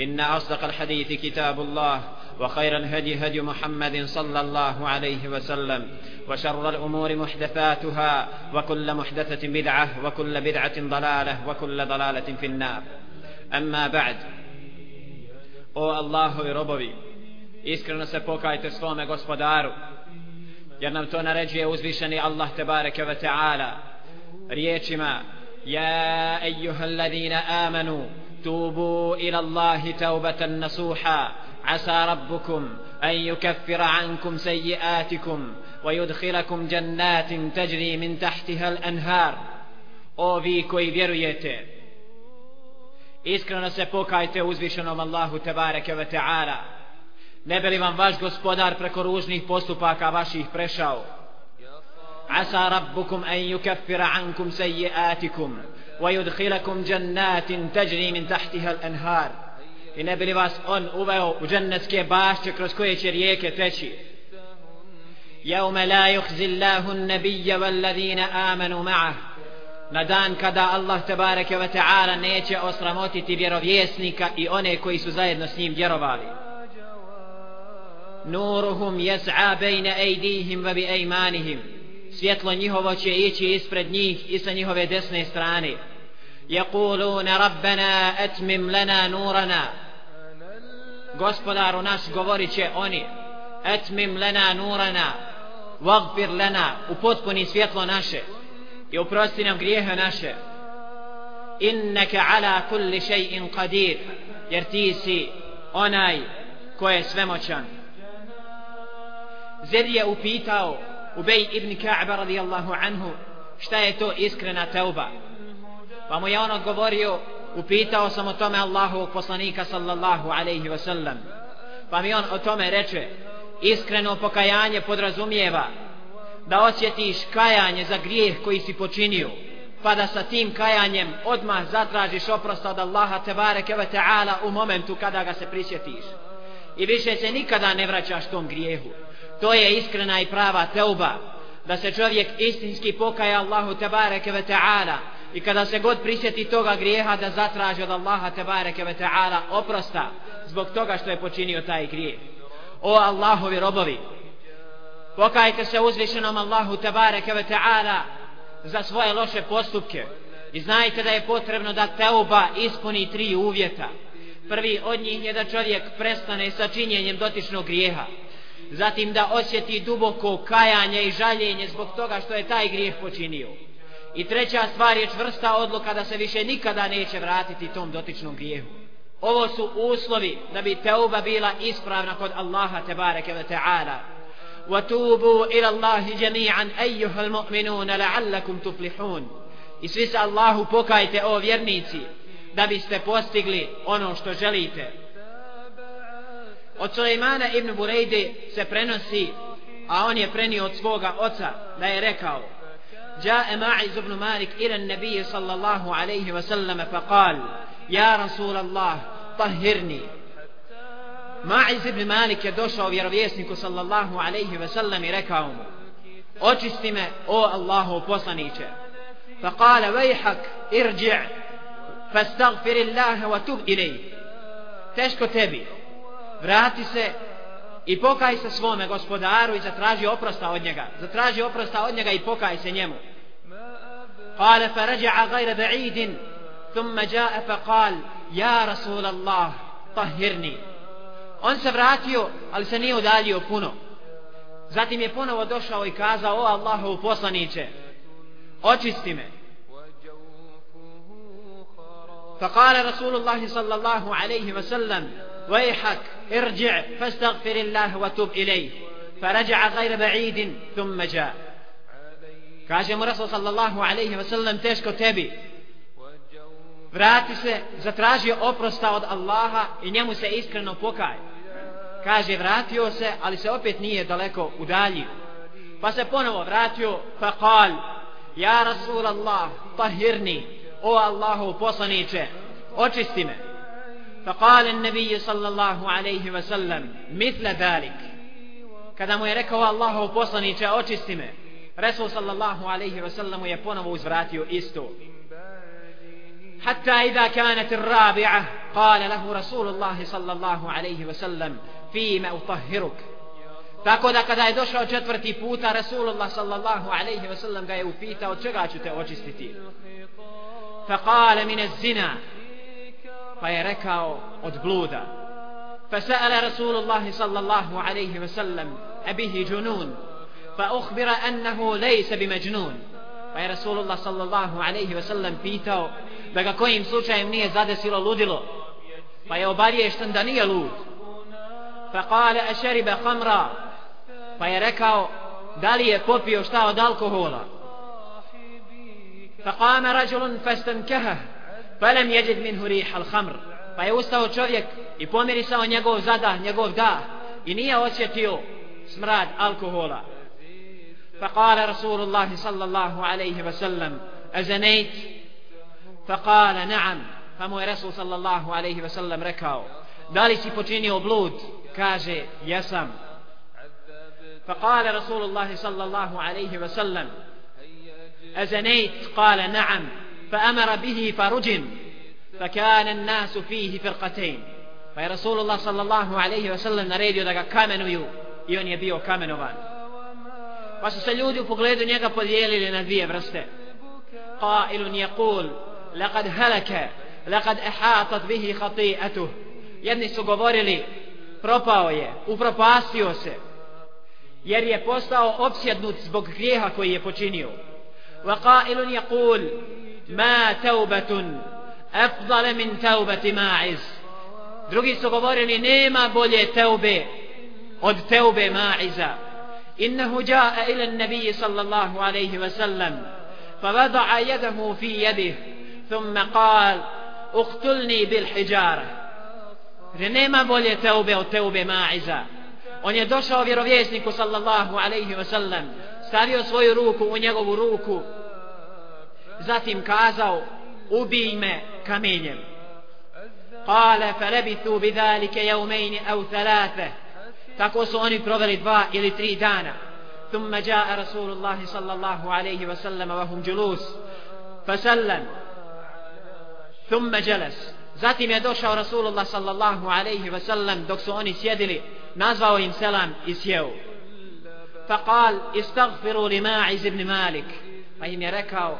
إن أصدق الحديث كتاب الله وخير الهدي هدي محمد صلى الله عليه وسلم وشر الأمور محدثاتها وكل محدثة بدعة وكل بدعة ضلالة وكل ضلالة في النار أما بعد O Allahovi robovi, iskreno se pokajte svome gospodaru, jer nam to naređuje uzvišeni Allah tebareke ve ta'ala riječima Ja ejuha alladhina amanu tubu ila Allahi taubatan nasuha عسى ربكم أن يكفر عنكم سيئاتكم ويدخلكم جنات تجري من تحتها الأنهار O vi koji vjerujete Iskreno se pokajte uzvišenom Allahu Tebareke ve Teala Ne bi li vam vaš gospodar preko ružnih postupaka vaših prešao Asa rabbukum an yukaffira ankum sejiatikum ويدخلكم جنات تجري من تحتها الأنهار i ne bi li vas on uveo u džennetske bašće kroz koje će rijeke teći يوم لا يخزي الله النبي والذين آمنوا معه na dan kada Allah tebareke ve taala neće osramotiti vjerovjesnika i one koji su zajedno s njim vjerovali nuruhum yas'a bayna aydihim wa bi aymanihim svjetlo njihovo će ići ispred njih i sa njihove desne strane yaquluna rabbana atmim lana nurana gospodaru naš govorit će oni etmim lena nurana vagfir lena upotpuni svjetlo naše i uprosti nam grijehe naše. Inneke ala kulli še'in qadir jer ti si onaj ko je svemoćan. Zer je upitao Ubej ibn Ka'ba radijallahu anhu šta je to iskrena teuba? Pa mu je on odgovorio upitao sam o tome Allahovog poslanika sallallahu alaihi wasallam. pa mi on o tome reče iskreno pokajanje podrazumijeva da osjetiš kajanje za grijeh koji si počinio pa da sa tim kajanjem odmah zatražiš oprost od Allaha tebareke ve ta'ala u momentu kada ga se prisjetiš i više se nikada ne vraćaš tom grijehu to je iskrena i prava teuba da se čovjek istinski pokaja Allahu tebareke ve ta'ala i kada se god prisjeti toga grijeha da zatraži od Allaha tebareke ve ta'ala oprosta zbog toga što je počinio taj grijeh. O Allahovi robovi pokajte se uzvišenom Allahu tebareke ve ta'ala za svoje loše postupke i znajte da je potrebno da teuba ispuni tri uvjeta. Prvi od njih je da čovjek prestane sa činjenjem dotičnog grijeha. Zatim da osjeti duboko kajanje i žaljenje zbog toga što je taj grijeh počinio. I treća stvar je čvrsta odluka da se više nikada neće vratiti tom dotičnom grijehu. Ovo su uslovi da bi teuba bila ispravna kod Allaha tebareke ve ta'ala. وَتُوبُوا إِلَى اللَّهِ جَمِيعًا أَيُّهَا الْمُؤْمِنُونَ لَعَلَّكُمْ تُفْلِحُونَ I svi se Allahu pokajte o vjernici da biste postigli ono što želite. Od Sulejmana ibn Burejde se prenosi, a on je prenio od svoga oca da je rekao جاء ماعز بن مالك إلى النبي صلى الله عليه وسلم فقال يا رسول الله طهرني ماعز بن مالك يدوشا ويرويسنك صلى الله عليه وسلم ركاهم očisti او الله poslaniće فقال ويحك ارجع فاستغفر الله وتوب إليه teško tebi vrati se i pokaj se svome gospodaru i zatraži oprosta od njega zatraži oprosta od njega i pokaj se njemu قال فرجع غير بعيد ثم جاء فقال يا رسول الله طهرني. On se vratio ali se nije udaljio puno. Zatim je ponovo došao i kazao o Allahu poslaniće očisti me. فقال رسول الله صلى الله عليه وسلم ويحك ارجع فاستغفر الله وتب إليه فرجع غير بعيد ثم جاء kaže mu Rasul sallallahu alaihi wasallam teško tebi vrati se zatraži oprosta od Allaha i njemu se iskreno pokaj kaže vratio se ali se opet nije daleko udaljio pa se ponovo vratio pa kal ja Rasul Allah tahirni o Allahu poslaniće očisti me فقال النبي صلى الله عليه وسلم مثل ذلك kada mu je rekao Allahu poslaniće očisti me Resul sallallahu alaihi wa sallam je ponovo uzvratio isto حتى إذا كانت الرابعة قال رسول الله صلى الله عليه وسلم فيما أطهرك Tako da kada je došao četvrti puta Rasulullah sallallahu alaihi wa sallam ga je upitao od čega ću te očistiti. Fa kale mine zina. Pa je rekao od bluda. Fa sa'ala Rasulullah sallallahu alaihi wa sallam abihi junun. فأخبر أنه ليس بمجنون Pa je Rasulullah sallallahu alaihi wasallam pitao da ga kojim slučajem nije zadesilo ludilo. Pa je obaviješten da nije lud. Pa kale a šeribe hamra. Pa je rekao da li je popio šta od alkohola. Pa kame rađulun festan keha. Pa lem jeđid minhu rih al hamr. Pa je ustao čovjek i pomirisao njegov zadah, njegov dah. I nije osjetio smrad alkohola. فقال رسول الله صلى الله عليه وسلم أزنيت؟ فقال نعم. فمو رسول صلى الله عليه وسلم ركاو دالي سي počinio blud? Kaže jesam. فقال رسول الله صلى الله عليه وسلم أزنيت؟ قال نعم. فأمر به فرجم فكان الناس فيه فرقتين. فرسول الله صلى الله عليه وسلم naredio da ga kamenuju i on je bio pa su se ljudi u pogledu njega podijelili na dvije vrste. Qailun yaqul laqad halaka laqad ahatat bihi khati'atuh. Jedni su govorili propao je upropastio se jer je postao opsjednut zbog grijeha koji je počinio. Wa qailun yaqul ma taubatun afdal min taubati ma'iz. Drugi su govorili nema bolje teube od teube ma'iza. إنه جاء إلى النبي صلى الله عليه وسلم فوضع يده في يده ثم قال اقتلني بالحجارة nema bolje teube od teube ma'iza on je došao vjerovjesniku sallallahu alaihi wasallam stavio svoju ruku u njegovu ruku zatim kazao ubij me kamenjem قال فلبثوا بذلك يومين أو ثلاثة tako su oni proveli dva ili tri dana ثم جاء رسول الله صلى الله عليه وسلم وهم جلوس فسلم ثم جلس Zatim je došao Rasulullah sallallahu alaihi wa sallam dok su oni sjedili, nazvao im selam i sjeo. Faqal, istagfiru li Ma'iz ibn Malik. Pa im je rekao,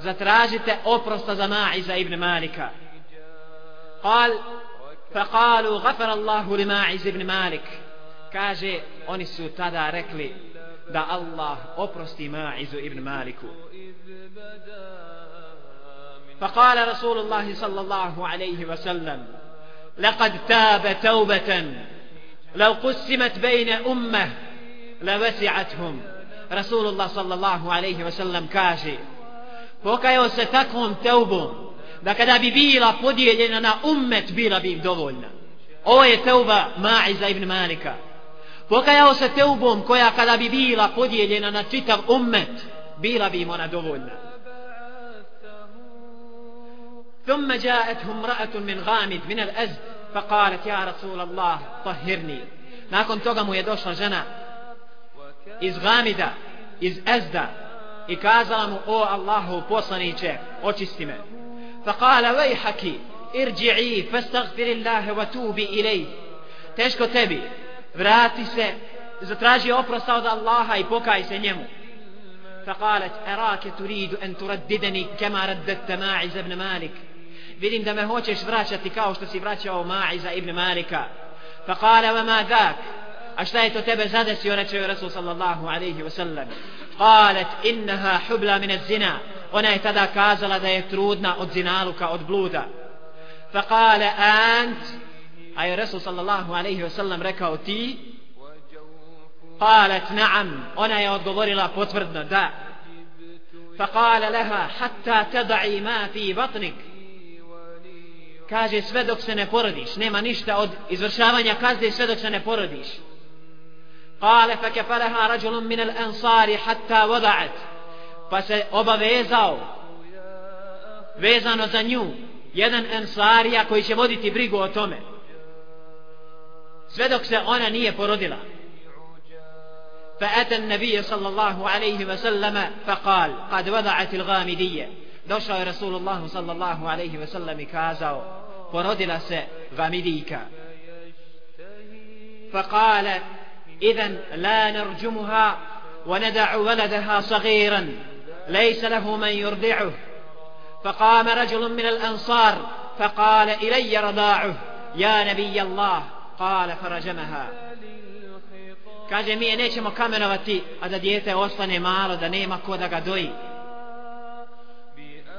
zatražite oprosta za Ma'iza ibn Malika. Qal, faqalu, gafara Allahu li Ma'iz ibn Malik. Kaže oni su tada rekli da Allah oprosti Ma'izu ibn Maliku فقال رسول الله صلى الله عليه وسلم لقد تاب توبة لو قسمت بين أمة لوسعتهم رسول الله صلى الله عليه وسلم كاشي pokajao se takvom teubom da kada bi bila podijeljena na ummet bila bi im dovoljna ovo je teuba Ma'iza ibn Malika pokajao se teubom koja kada bi bila podijeljena na čitav ummet bila bi im ona dovoljna ثم جاءته امرأة من غامد من الأزد فقالت يا رسول الله طهرني nakon toga mu je došla žena iz Gamida iz Ezda i kazala mu o Allahu poslaniće očisti me فقال ويحك ارجعي فاستغفر الله وتوبي إليه teško tebi vrati se zatraži oprosta od Allaha i pokaj se njemu فقالت أراك تريد أن ترددني كما رددت ماعز ابن مالك vidim da me hoćeš vraćati kao što si vraćao Ma'iza ibn Malika فقال وما ذاك a šta je to tebe zadesio reče joj Rasul sallallahu alaihi wasallam قالت إنها حبلى من الزنا ona je tada kazala da je trudna od zinaluka od bluda فقال أنت أي رسول صلى الله عليه وسلم rekao ti قالت نعم ona je odgovorila potvrdno da فقال لها حتى تضعي ما في بطنك kaže sve dok se ne porodiš nema ništa od izvršavanja kazne sve dok se ne porodiš قال فكفلها رجل من الأنصار حتى وضعت pa se obavezao vezano za nju jedan ensarija koji će voditi brigu o tome sve dok se ona nije porodila. فأتى النبي صلى الله عليه وسلم فقال قد وضعت الغامدية došao je Rasulullah sallallahu alaihi ve sellem i kazao porodila se فقال إذن لا نرجمها وندع ولدها صغيرا ليس له من يرضعه فقام رجل من الأنصار فقال إلي رضاعه يا نبي الله قال فرجمها kaže mi je nećemo kamenovati a da dijete ostane malo da nema ko da ga doji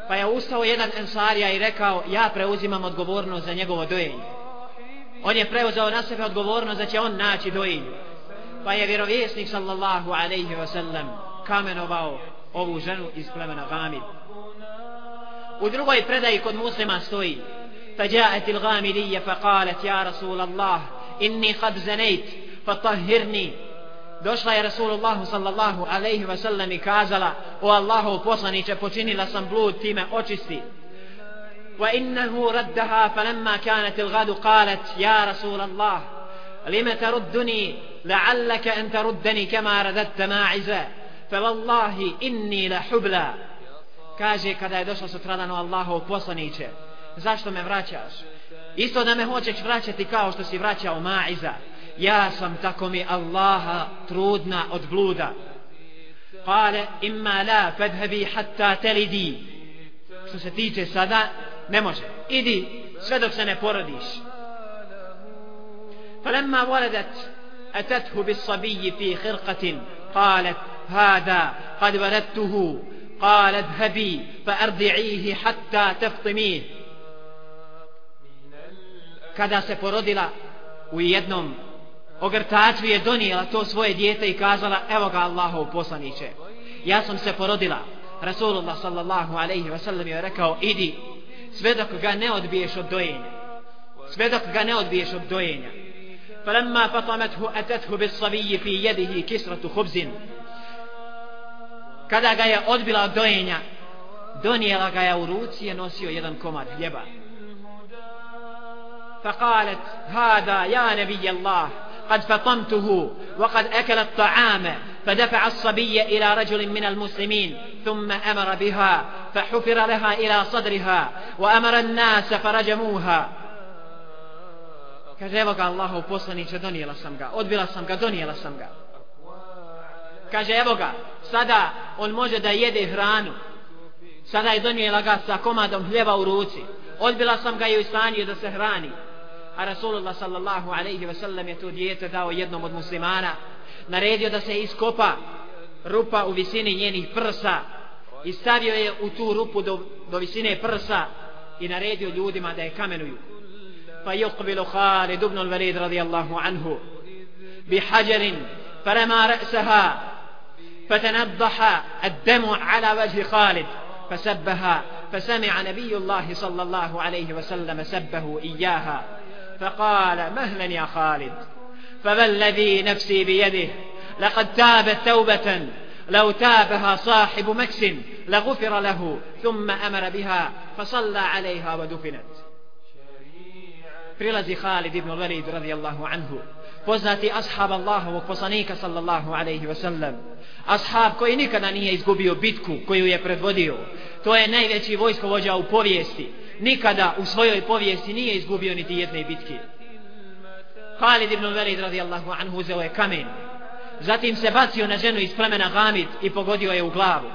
pa je ustao jedan ensarija i rekao ja preuzimam odgovornost za njegovo dojenje on je preuzeo na sebe odgovornost da će on naći dojenje pa je vjerovjesnik sallallahu alaihi wa sallam kamenovao ovu ženu iz plemena Gamid u drugoj predaji kod muslima stoji فجاءت الغامدية فقالت يا رسول الله إني قد زنيت فطهرني. دوشلا يا رسول الله صلى الله عليه وسلم كازلا والله فصني تبتني لسنبلود تيما أوشستي وإنه ردها فلما كانت الغد قالت يا رسول الله لم تردني لعلك أن تردني كما رددت ماعزا فوالله إني لحبلا كاجي كذا يدوشل ستردن والله فصني تبتني zašto me vraćaš isto da me hoćeš vraćati kao što si vraćao Maiza ja sam tako mi Allaha trudna od bluda kale imma la fadhabi hatta telidi što se tiče sada ne može idi sve dok se ne porodiš فلما ولدت أتته بالصبي في خرقة قالت هذا قد ولدته قال اذهبي فأرضعيه حتى تفطميه kada se porodila u jednom ogrtaču je donijela to svoje dijete i kazala evo ga Allahov poslaniće ja sam se porodila Rasulullah sallallahu alaihi wa sallam je rekao idi sve dok ga ne odbiješ od dojenja sve dok ga ne odbiješ od dojenja فلما فطمته أتته بالصبي في يده كسرة خبز kada ga je odbila od dojenja donijela ga je u ruci je nosio jedan komad hljeba فقالت هذا يا نبي الله قد فطمته وقد أكل الطعام فدفع الصبي إلى رجل من المسلمين ثم أمر بها فحفر لها إلى صدرها وأمر الناس فرجموها kaže evo ga Allahu poslaniće donijela sam ga odbila sam ga donijela sam ga kaže evo ga sada on može da jede hranu sada je donijela ga sa komadom hljeba u ruci odbila sam ga i u stanju da se hrani a Rasulullah sallallahu alaihi ve sellem je to dijete dao jednom od muslimana naredio da se iskopa rupa u visini njenih prsa i stavio je u tu rupu do, do visine prsa i naredio ljudima da je kamenuju fa yuqbilu Khalid ibn al-Walid radijallahu anhu bi hajarin فرمى رأسها فتنضح الدم على وجه خالد فسبها فسمع نبي الله صلى الله عليه وسلم سبه إياها فقال مهلا يا خالد فبالذي نفسي بيده لقد تابت توبة لو تابها صاحب مكس لغفر له ثم أمر بها فصلى عليها ودفنت prilazi Khalid ibn Walid radijallahu anhu poznati ashab Allahovog poslanika sallallahu alaihi wa sallam ashab koji nikada nije izgubio bitku koju je predvodio to je najveći vojskovođa u povijesti nikada u svojoj povijesti nije izgubio niti jedne bitke. Khalid ibn Velid radijallahu anhu uzeo je kamen. Zatim se bacio na ženu iz plemena Gamid i pogodio je u glavu.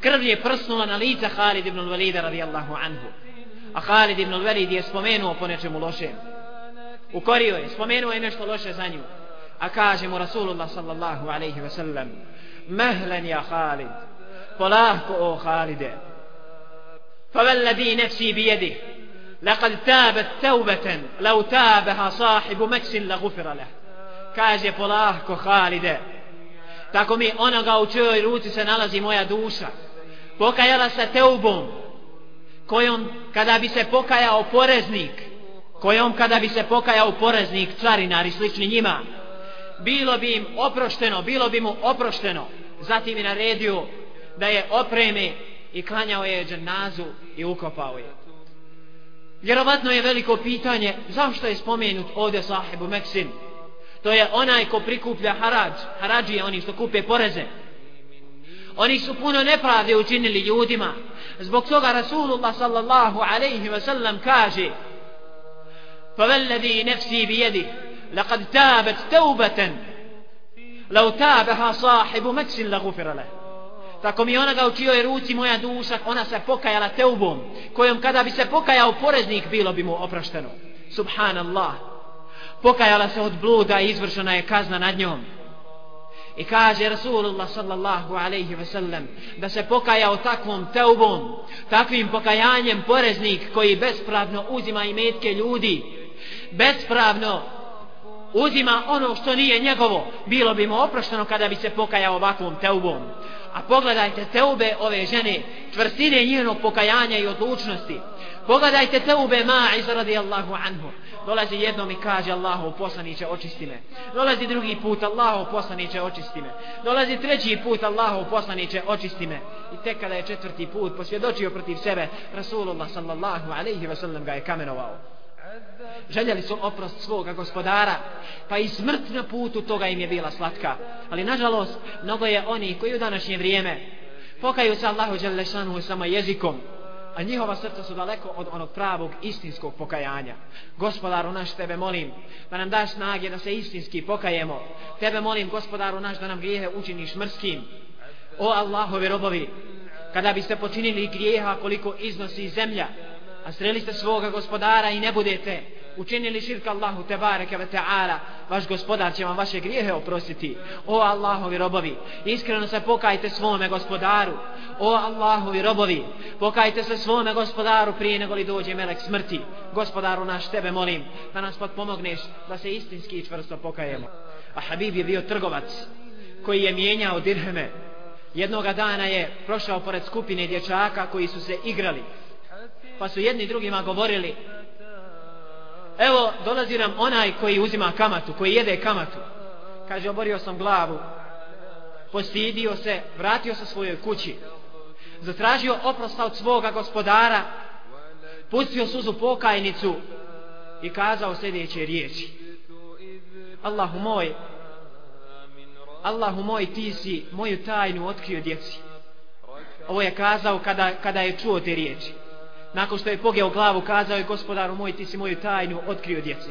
Krv je prsnula na lica Khalid ibn Velida radijallahu anhu. A Khalid ibn Velid je spomenuo po nečemu lošem. Ukorio je, spomenuo je nešto loše za nju. A kaže mu Rasulullah sallallahu alaihi ve sellem mehlen ja Khalid polahko o Khalide فوالذي نفسي بيده لقد تابت توبة لو تابها صاحب مكس لغفر له kaže polahko Halide tako mi onoga u čijoj ruci se nalazi moja duša pokajala se teubom kojom kada bi se pokajao poreznik kojom kada bi se pokajao poreznik carinar i slični njima bilo bi im oprošteno bilo bi mu oprošteno zatim je naredio da je opreme i klanjao je dženazu i ukopao je vjerovatno je veliko pitanje zašto je spomenut ovdje sahibu Meksin to je onaj ko prikuplja harađ harađi je oni što kupe poreze oni su puno nepravde učinili ljudima zbog toga Rasulullah sallallahu alaihi wa sallam kaže فوالذي نفسي بيده لقد تابت توبة لو تابها صاحب مكس لغفر له Tako mi ona ga u čijoj ruci moja duša, ona se pokajala teubom, kojom kada bi se pokajao poreznik, bilo bi mu oprašteno. Subhanallah. Pokajala se od bluda i izvršena je kazna nad njom. I kaže Rasulullah sallallahu alaihi ve sellem da se pokajao takvom teubom, takvim pokajanjem poreznik koji bespravno uzima i metke ljudi, bespravno uzima ono što nije njegovo, bilo bi mu oprošteno kada bi se pokajao ovakvom teubom. A pogledajte teube ove žene, čvrstine njenog pokajanja i odlučnosti. Pogledajte teube Ma'iz radijallahu anhu. Dolazi jednom i kaže Allahu poslaniće očisti me. Dolazi drugi put Allahu poslaniće očisti me. Dolazi treći put Allahu poslaniće očisti me. I tek kada je četvrti put posvjedočio protiv sebe, Rasulullah sallallahu alaihi wa sallam ga je kamenovao željeli su oprost svoga gospodara, pa i smrt na putu toga im je bila slatka. Ali nažalost, mnogo je oni koji u današnje vrijeme pokaju se Allahu Đelešanu samo jezikom, a njihova srca su daleko od onog pravog istinskog pokajanja. Gospodaru naš, tebe molim da nam daš snage da se istinski pokajemo. Tebe molim, gospodaru naš, da nam grijehe učiniš mrskim. O Allahovi robovi, kada biste počinili grijeha koliko iznosi zemlja, a sreli ste svoga gospodara i ne budete. Učinili širka Allahu te bareke ve taala. Vaš gospodar će vam vaše grijehe oprostiti. O Allahovi robovi iskreno se pokajte svome gospodaru. O Allahovi robovi pokajte se svome gospodaru prije nego li dođe melek smrti. Gospodaru naš tebe molim da nas pomogneš da se istinski i čvrsto pokajemo. A Habib je bio trgovac koji je mijenjao dirheme. Jednoga dana je prošao pored skupine dječaka koji su se igrali pa su jedni drugima govorili evo dolazi nam onaj koji uzima kamatu koji jede kamatu. Kaže oborio sam glavu postidio se vratio se svojoj kući zatražio oprosta od svoga gospodara pustio suzu pokajnicu i kazao sljedeće riječi. Allahu moj Allahu moj ti si moju tajnu otkrio djeci. Ovo je kazao kada, kada je čuo te riječi nakon što je pogeo glavu kazao je gospodaru moj ti si moju tajnu otkrio djeci.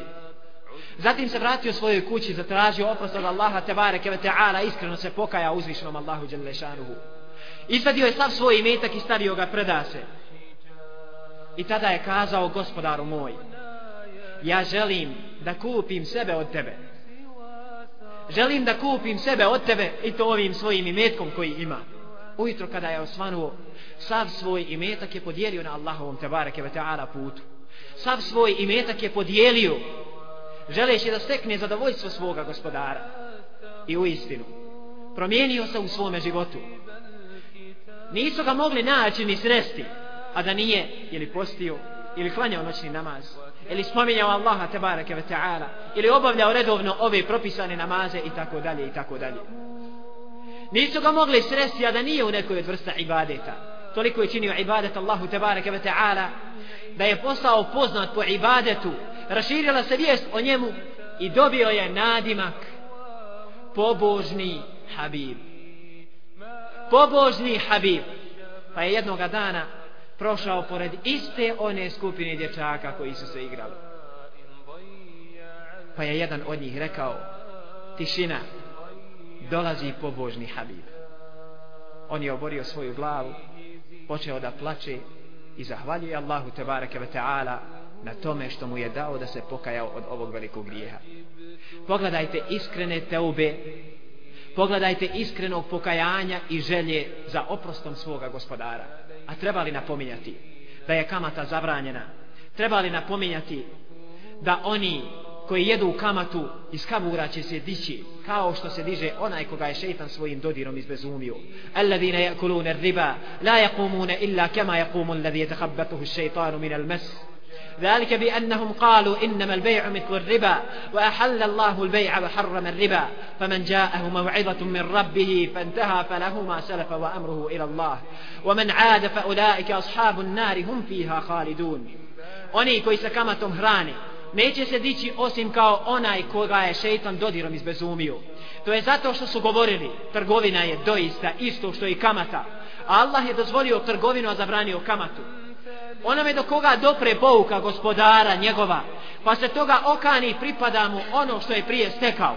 Zatim se vratio svojoj kući zatražio oprost od Allaha tebare ve ta'ala iskreno se pokaja uzvišenom Allahu Đelešanuhu. izvadio je sav svoj imetak i stavio ga predase i tada je kazao gospodaru moj ja želim da kupim sebe od tebe. Želim da kupim sebe od tebe i to ovim svojim imetkom koji ima. Ujutro kada je osvanuo sav svoj imetak je podijelio na Allahovom tebareke ve ta'ala putu. Sav svoj imetak je podijelio želeći da stekne zadovoljstvo svoga gospodara. I u istinu promijenio se u svome životu. Nisu ga mogli naći ni sresti a da nije ili postio ili klanjao noćni namaz ili spominjao Allaha tebareke ve ta'ala ili obavljao redovno ove propisane namaze i tako dalje i tako dalje. Nisu ga mogli sresti a da nije u nekoj od vrsta ibadeta toliko je činio ibadet Allahu tebareke ve ta'ala da je postao poznat po ibadetu. Raširila se vijest o njemu i dobio je nadimak. Pobožni Habib. Pobožni Habib. Pa je jednoga dana prošao pored iste one skupine dječaka koji su se igrali. Pa je jedan od njih rekao tišina dolazi pobožni Habib. On je oborio svoju glavu počeo da plače i zahvaljuje Allahu tebareke ve ta'ala na tome što mu je dao da se pokajao od ovog velikog grijeha. Pogledajte iskrene teube, pogledajte iskrenog pokajanja i želje za oprostom svoga gospodara. A treba li napominjati da je kamata zabranjena, trebali napominjati da oni koji jedu kamatu iz kabura će se dići kao što se diže onaj koga je šeitan svojim dodirom izbezumio alladine yakulune riba la yakumune illa kama yakumu alladhi yatakhabbatuhu šeitanu min al mas ذلك بأنهم قالوا إنما البيع مثل الربا وأحل الله البيع وحرم الربا فمن جاءه موعظة من ربه فانتهى فله ما سلف وأمره إلى الله ومن عاد فأولئك أصحاب النار هم فيها خالدون oni koji sa kamatom neće se dići osim kao onaj koga je šeitan dodirom izbezumio. To je zato što su govorili, trgovina je doista isto što i kamata. Allah je dozvolio trgovinu, a zabranio kamatu. Onome do koga dopre pouka gospodara njegova, pa se toga okani pripada mu ono što je prije stekao.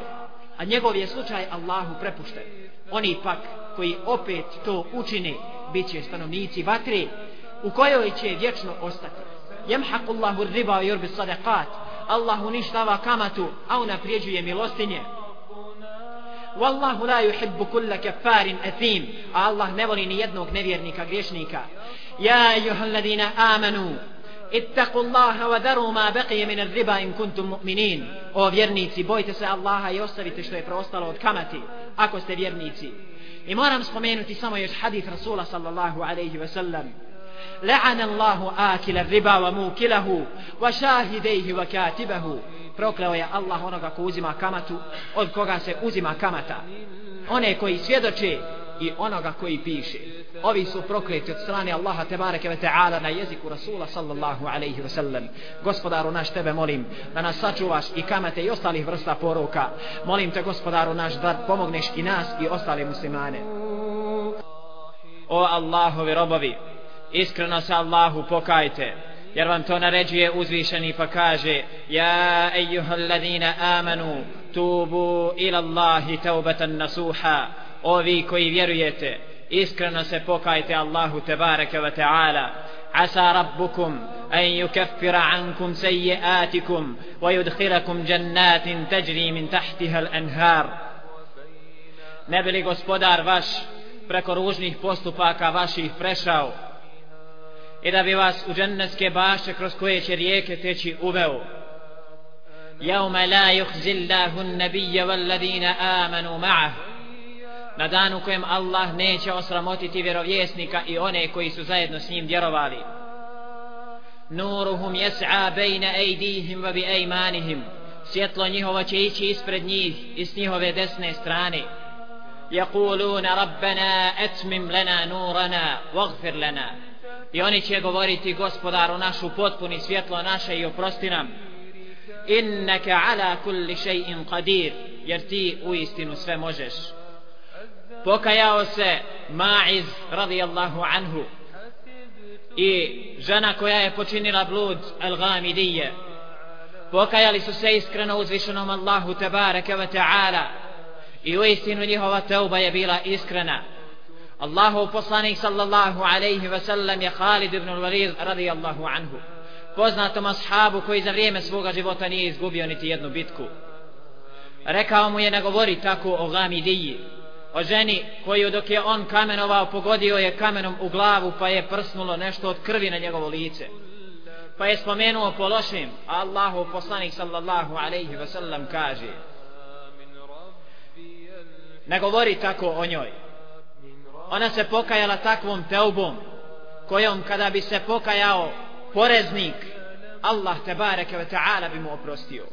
A njegov je slučaj Allahu prepušten. Oni pak koji opet to učine, bit će stanovnici vatre u kojoj će vječno ostati. Jemhaqullahu riba i urbi sadaqat. Allah uništava kamatu, a unaprijeđuje milostinje. Wallahu la yuhibbu kulla kaffarin athim. A Allah ne voli ni jednog nevjernika, griješnika. Ja ejuhal amanu. Ittaku Allaha wa daru ma baqije min riba in kuntum mu'minin. O vjernici, bojte se Allaha i ostavite što je preostalo od kamati, ako ste vjernici. I moram spomenuti samo još hadith Rasula sallallahu alaihi wa sallam. لعن الله آكل الربا وموكله وشاهديه وكاتبه prokleo je Allah onoga ko uzima kamatu od koga se uzima kamata one koji svjedoče i onoga koji piše ovi su prokleti od strane Allaha tebareke ve ta'ala na jeziku Rasula sallallahu alaihi wasallam gospodaru naš tebe molim da nas sačuvaš i kamate i ostalih vrsta poruka molim te gospodaru naš da pomogneš i nas i ostale muslimane o Allahovi robovi iskreno se Allahu pokajte jer vam to naređuje uzvišeni pa kaže ja ejuhal ladina amanu tubu ila Allahi taubatan nasuha ovi koji vjerujete iskreno se pokajte Allahu tebareke wa ta'ala عسى ربكم أن يكفر عنكم سيئاتكم ويدخلكم جنات تجري من تحتها الأنهار نبلي gospodar vaš preko ružnih postupaka vaših prešao i da bi vas u dženneske baše kroz koje će rijeke teći uveo. Jaume la yuhzillahu nabija walladina amanu ma'ah. Na danu kojem Allah neće osramotiti vjerovjesnika i one koji su zajedno s njim vjerovali. Nuruhum jes'a bejna ejdihim wa bi ejmanihim. Svjetlo njihovo će ići ispred njih i s njihove desne strane. يقولون ربنا أتمم لنا نورنا واغفر لنا I oni će govoriti gospodaru našu potpuni svjetlo naše i oprosti nam. Innaka ala kulli shay'in qadir, jer ti u istinu sve možeš. Pokajao se Ma'iz radijallahu anhu i žena koja je počinila blud Al-Ghamidije. Pokajali su se iskreno uzvišenom Allahu tebareke ve ta'ala i u istinu njihova teuba je bila iskrena. Allahov poslanik sallallahu alaihi ve sellem je Khalid ibn al-Walid radijallahu anhu. Poznatom ashabu koji za vrijeme svoga života nije izgubio niti jednu bitku. Rekao mu je ne govori tako o Gamidiji o ženi koju dok je on kamenovao pogodio je kamenom u glavu pa je prsnulo nešto od krvi na njegovo lice. Pa je spomenuo po lošim Allahov poslanik sallallahu alaihi ve sellem kaže ne govori tako o njoj ona se pokajala takvom teubom kojom kada bi se pokajao poreznik Allah te bareke ve ta'ala bi mu oprostio.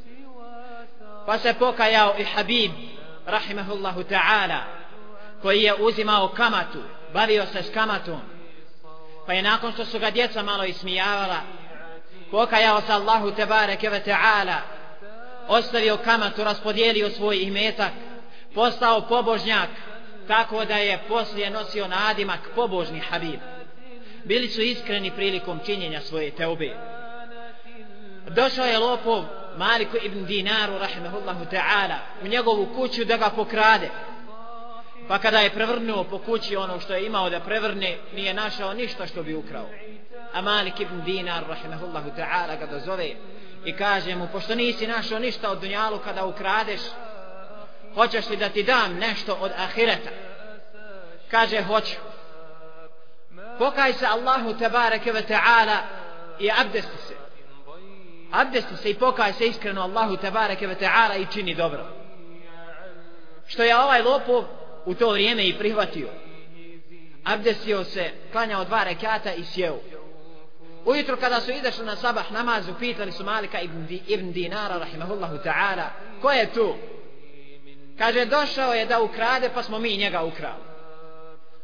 Pa se pokajao i Habib rahimahullahu ta'ala koji je uzimao kamatu bavio se s kamatom. Pa je nakon što su ga djeca malo ismijavala pokajao se Allahu te bareke ve ta'ala ostavio kamatu raspodijelio svoj imetak postao pobožnjak tako da je poslije nosio nadimak pobožni Habib. Bili su iskreni prilikom činjenja svoje teube. Došao je lopov Maliku ibn Dinaru, rahimahullahu ta'ala, u njegovu kuću da ga pokrade. Pa kada je prevrnuo po kući ono što je imao da prevrne, nije našao ništa što bi ukrao. A Malik ibn Dinar, rahimahullahu ta'ala, ga dozove i kaže mu, pošto nisi našao ništa od dunjalu kada ukradeš, hoćeš li da ti dam nešto od ahireta? Kaže hoću. Pokaj se Allahu tebareke ve ta'ala i abdesti se. Abdesti se i pokaj se iskreno Allahu tebareke ve ta'ala i čini dobro. Što je ovaj lopov u to vrijeme i prihvatio. Abdestio se klanjao dva rekata i sjeo. Ujutro kada su izašli na sabah namazu pitali su Malika ibn, Di, ibn Dinara rahimahullahu ta'ala ko je tu? Kaže došao je da ukrade pa smo mi njega ukrali.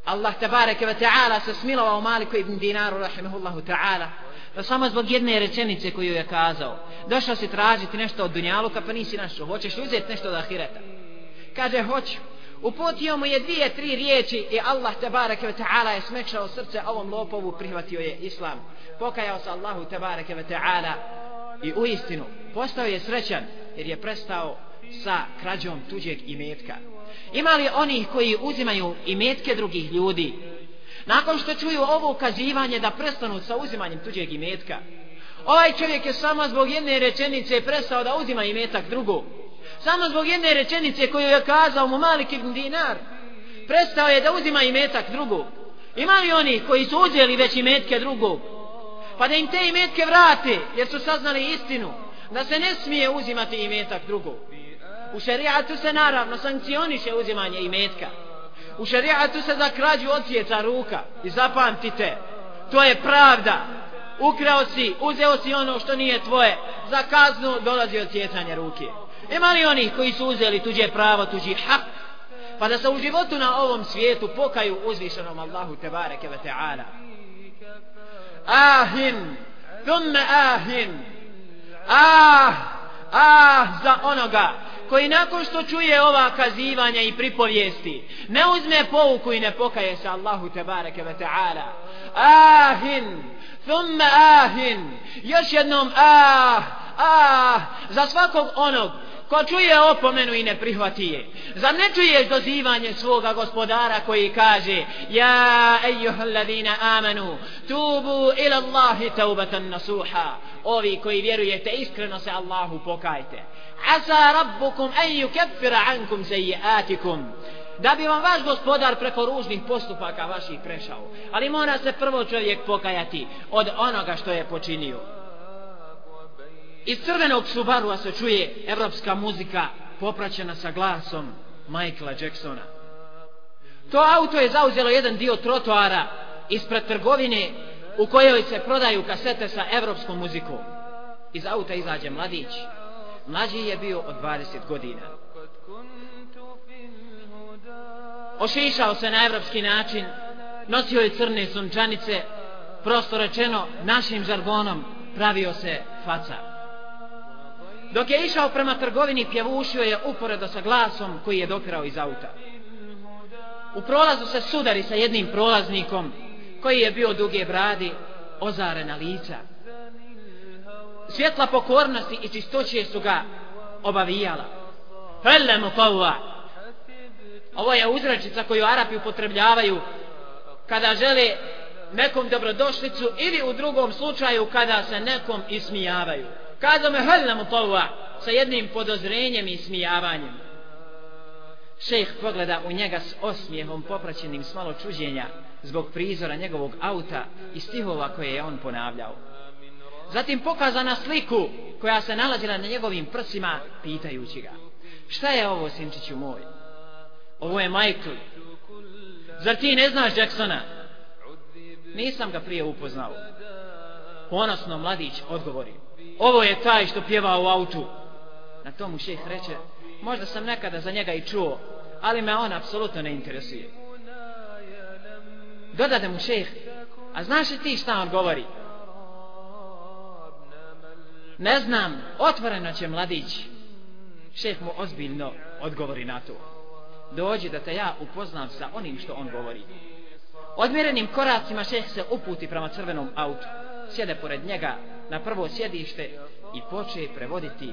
Allah tabareke ve ta'ala se smilovao Maliku ibn Dinaru rahimahullahu ta'ala. Pa samo zbog jedne rečenice koju je kazao. Došao si tražiti nešto od Dunjaluka pa nisi našao. Hoćeš uzeti nešto od Ahireta? Kaže hoću. Uputio mu je dvije, tri riječi i Allah tabareke ve ta'ala je smekšao srce ovom lopovu prihvatio je Islam. Pokajao se Allahu tabareke ve ta'ala i u istinu postao je srećan jer je prestao sa krađom tuđeg imetka. Ima li onih koji uzimaju imetke drugih ljudi? Nakon što čuju ovo ukazivanje da prestanu sa uzimanjem tuđeg imetka ovaj čovjek je samo zbog jedne rečenice prestao da uzima imetak drugog samo zbog jedne rečenice koju je kazao mu Malik ibn Dinar prestao je da uzima imetak drugog ima li oni koji su uzeli već imetke drugog pa da im te imetke vrate jer su saznali istinu da se ne smije uzimati imetak drugog u šerijatu se naravno sankcioniše uzimanje imetka. U šerijatu se za krađu odsjeca ruka i zapamtite to je pravda. Ukrao si, uzeo si ono što nije tvoje za kaznu dolazi odsjecanje ruke. Ima li onih koji su uzeli tuđe pravo, tuđi hak, pa da se u životu na ovom svijetu pokaju uzvišenom Allahu tebareke ve ta'ala. Ahin, thumme ahin, ah, ah za onoga koji nakon što čuje ova kazivanja i pripovijesti ne uzme pouku i ne pokaje se Allahu tebareke ve ta'ala. Ahin, thumma ahin, još jednom ah, ah, za svakog onog ko čuje opomenu i ne prihvati je. Zar ne čuješ dozivanje svoga gospodara koji kaže ja ejuhal ladina amanu tubu ila Allahi taubatan nasuha. Ovi koji vjerujete iskreno se Allahu pokajte. Asa rabbukum en yukaffira ankum sejiatikum da bi vam vaš gospodar preko ružnih postupaka vaših prešao. Ali mora se prvo čovjek pokajati od onoga što je počinio. Iz crvenog Subarua se čuje evropska muzika popraćena sa glasom Michaela Jacksona. To auto je zauzelo jedan dio trotoara ispred trgovine u kojoj se prodaju kasete sa evropskom muzikom. Iz auta izađe mladić. Mlađi je bio od 20 godina. Ošišao se na evropski način, nosio je crne sunčanice, prosto rečeno našim žargonom pravio se faca. Dok je išao prema trgovini, pjevušio je uporedo sa glasom koji je dopirao iz auta. U prolazu se sudari sa jednim prolaznikom koji je bio duge bradi, ozarena lica. Svjetla pokornosti i čistoće su ga obavijala. Felle mu Ovo je uzračica koju Arapi upotrebljavaju kada žele nekom dobrodošlicu ili u drugom slučaju kada se nekom ismijavaju kazao me hel mu tova sa jednim podozrenjem i smijavanjem. Šejh pogleda u njega s osmijehom popraćenim s malo čuđenja zbog prizora njegovog auta i stihova koje je on ponavljao. Zatim pokazana sliku koja se nalazila na njegovim prsima pitajući ga šta je ovo sinčiću moj? Ovo je Michael zar ti ne znaš Jacksona? Nisam ga prije upoznao. Ponosno mladić odgovori ovo je taj što pjeva u autu. Na tomu šeh reče možda sam nekada za njega i čuo ali me on apsolutno ne interesuje. Dodade mu šeh a znaš li ti šta on govori? Ne znam otvoreno će mladić. Šeh mu ozbiljno odgovori na to. Dođi da te ja upoznam sa onim što on govori. Odmjerenim koracima šeh se uputi prema crvenom autu. Sjede pored njega na prvo sjedište i poče prevoditi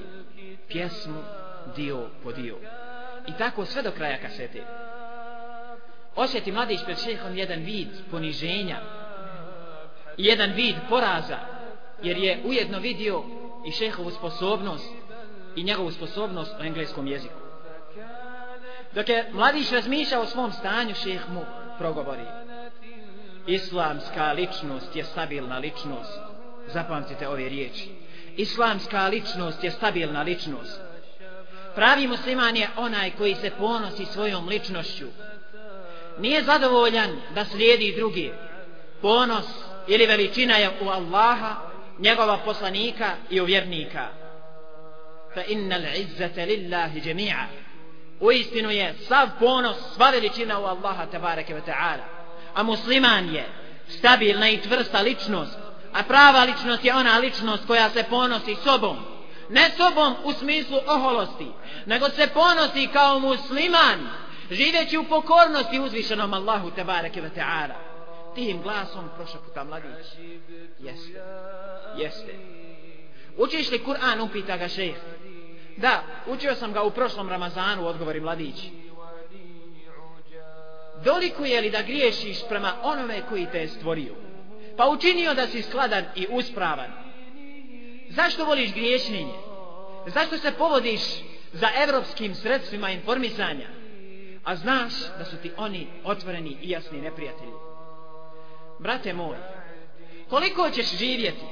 pjesmu dio po dio. I tako sve do kraja kasete. Osjeti mladić pred šehom jedan vid poniženja i jedan vid poraza, jer je ujedno vidio i šehovu sposobnost i njegovu sposobnost u engleskom jeziku. Dok je mladić razmišlja o svom stanju, šeh mu progovori. Islamska ličnost je stabilna ličnost zapamtite ove riječi islamska ličnost je stabilna ličnost. Pravi musliman je onaj koji se ponosi svojom ličnošću. Nije zadovoljan da slijedi drugi. Ponos ili veličina je u Allaha, njegova poslanika i vjernika. Fa innal izzata lillahi jami'a. U istinu je sav ponos, sva veličina u Allaha tabareke wa ta'ala. A musliman je stabilna i tvrsta ličnost. A prava ličnost je ona ličnost koja se ponosi sobom. Ne sobom u smislu oholosti, nego se ponosi kao musliman, živeći u pokornosti uzvišenom Allahu tebareke ve ta'ala. Tim glasom prošaputa mladić. Jeste. Jeste. Učiš li Kur'an, upita ga šejh. Da, učio sam ga u prošlom Ramazanu, odgovori mladić. Dolikuje li da griješiš prema onome koji te je stvorio? Pa učinio da si skladan i uspravan. Zašto voliš griješnjenje? Zašto se povodiš za evropskim sredstvima informisanja? A znaš da su ti oni otvoreni i jasni neprijatelji. Brate moj, koliko ćeš živjeti?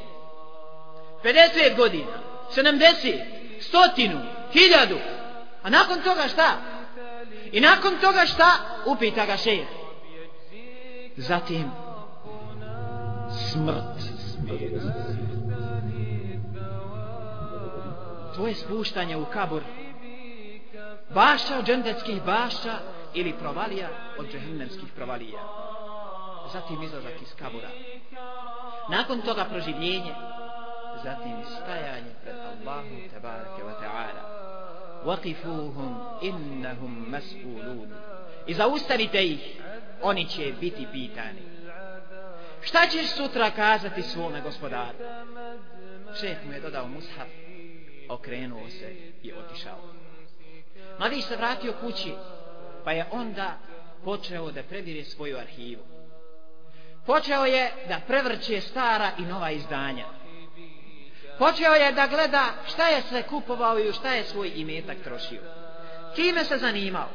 50 godina, 70, stotinu, hiljadu. A nakon toga šta? I nakon toga šta? Upita ga šehr. Zatim smrt. Tvoje spuštanje u kabur baša od džendetskih baša ili provalija od džehennemskih provalija. Zatim izlazak iz kabura. Nakon toga proživljenje, zatim stajanje pred Allahom tebareke wa ta'ala. Waqifuhum innahum mas'ulun. I zaustavite ih, oni će biti pitani. Šta ćeš sutra kazati svome gospodaru? Šeh mu je dodao mushaf, okrenuo se i otišao. Mladić se vratio kući, pa je onda počeo da prebire svoju arhivu. Počeo je da prevrće stara i nova izdanja. Počeo je da gleda šta je sve kupovao i šta je svoj imetak trošio. Kime se zanimao?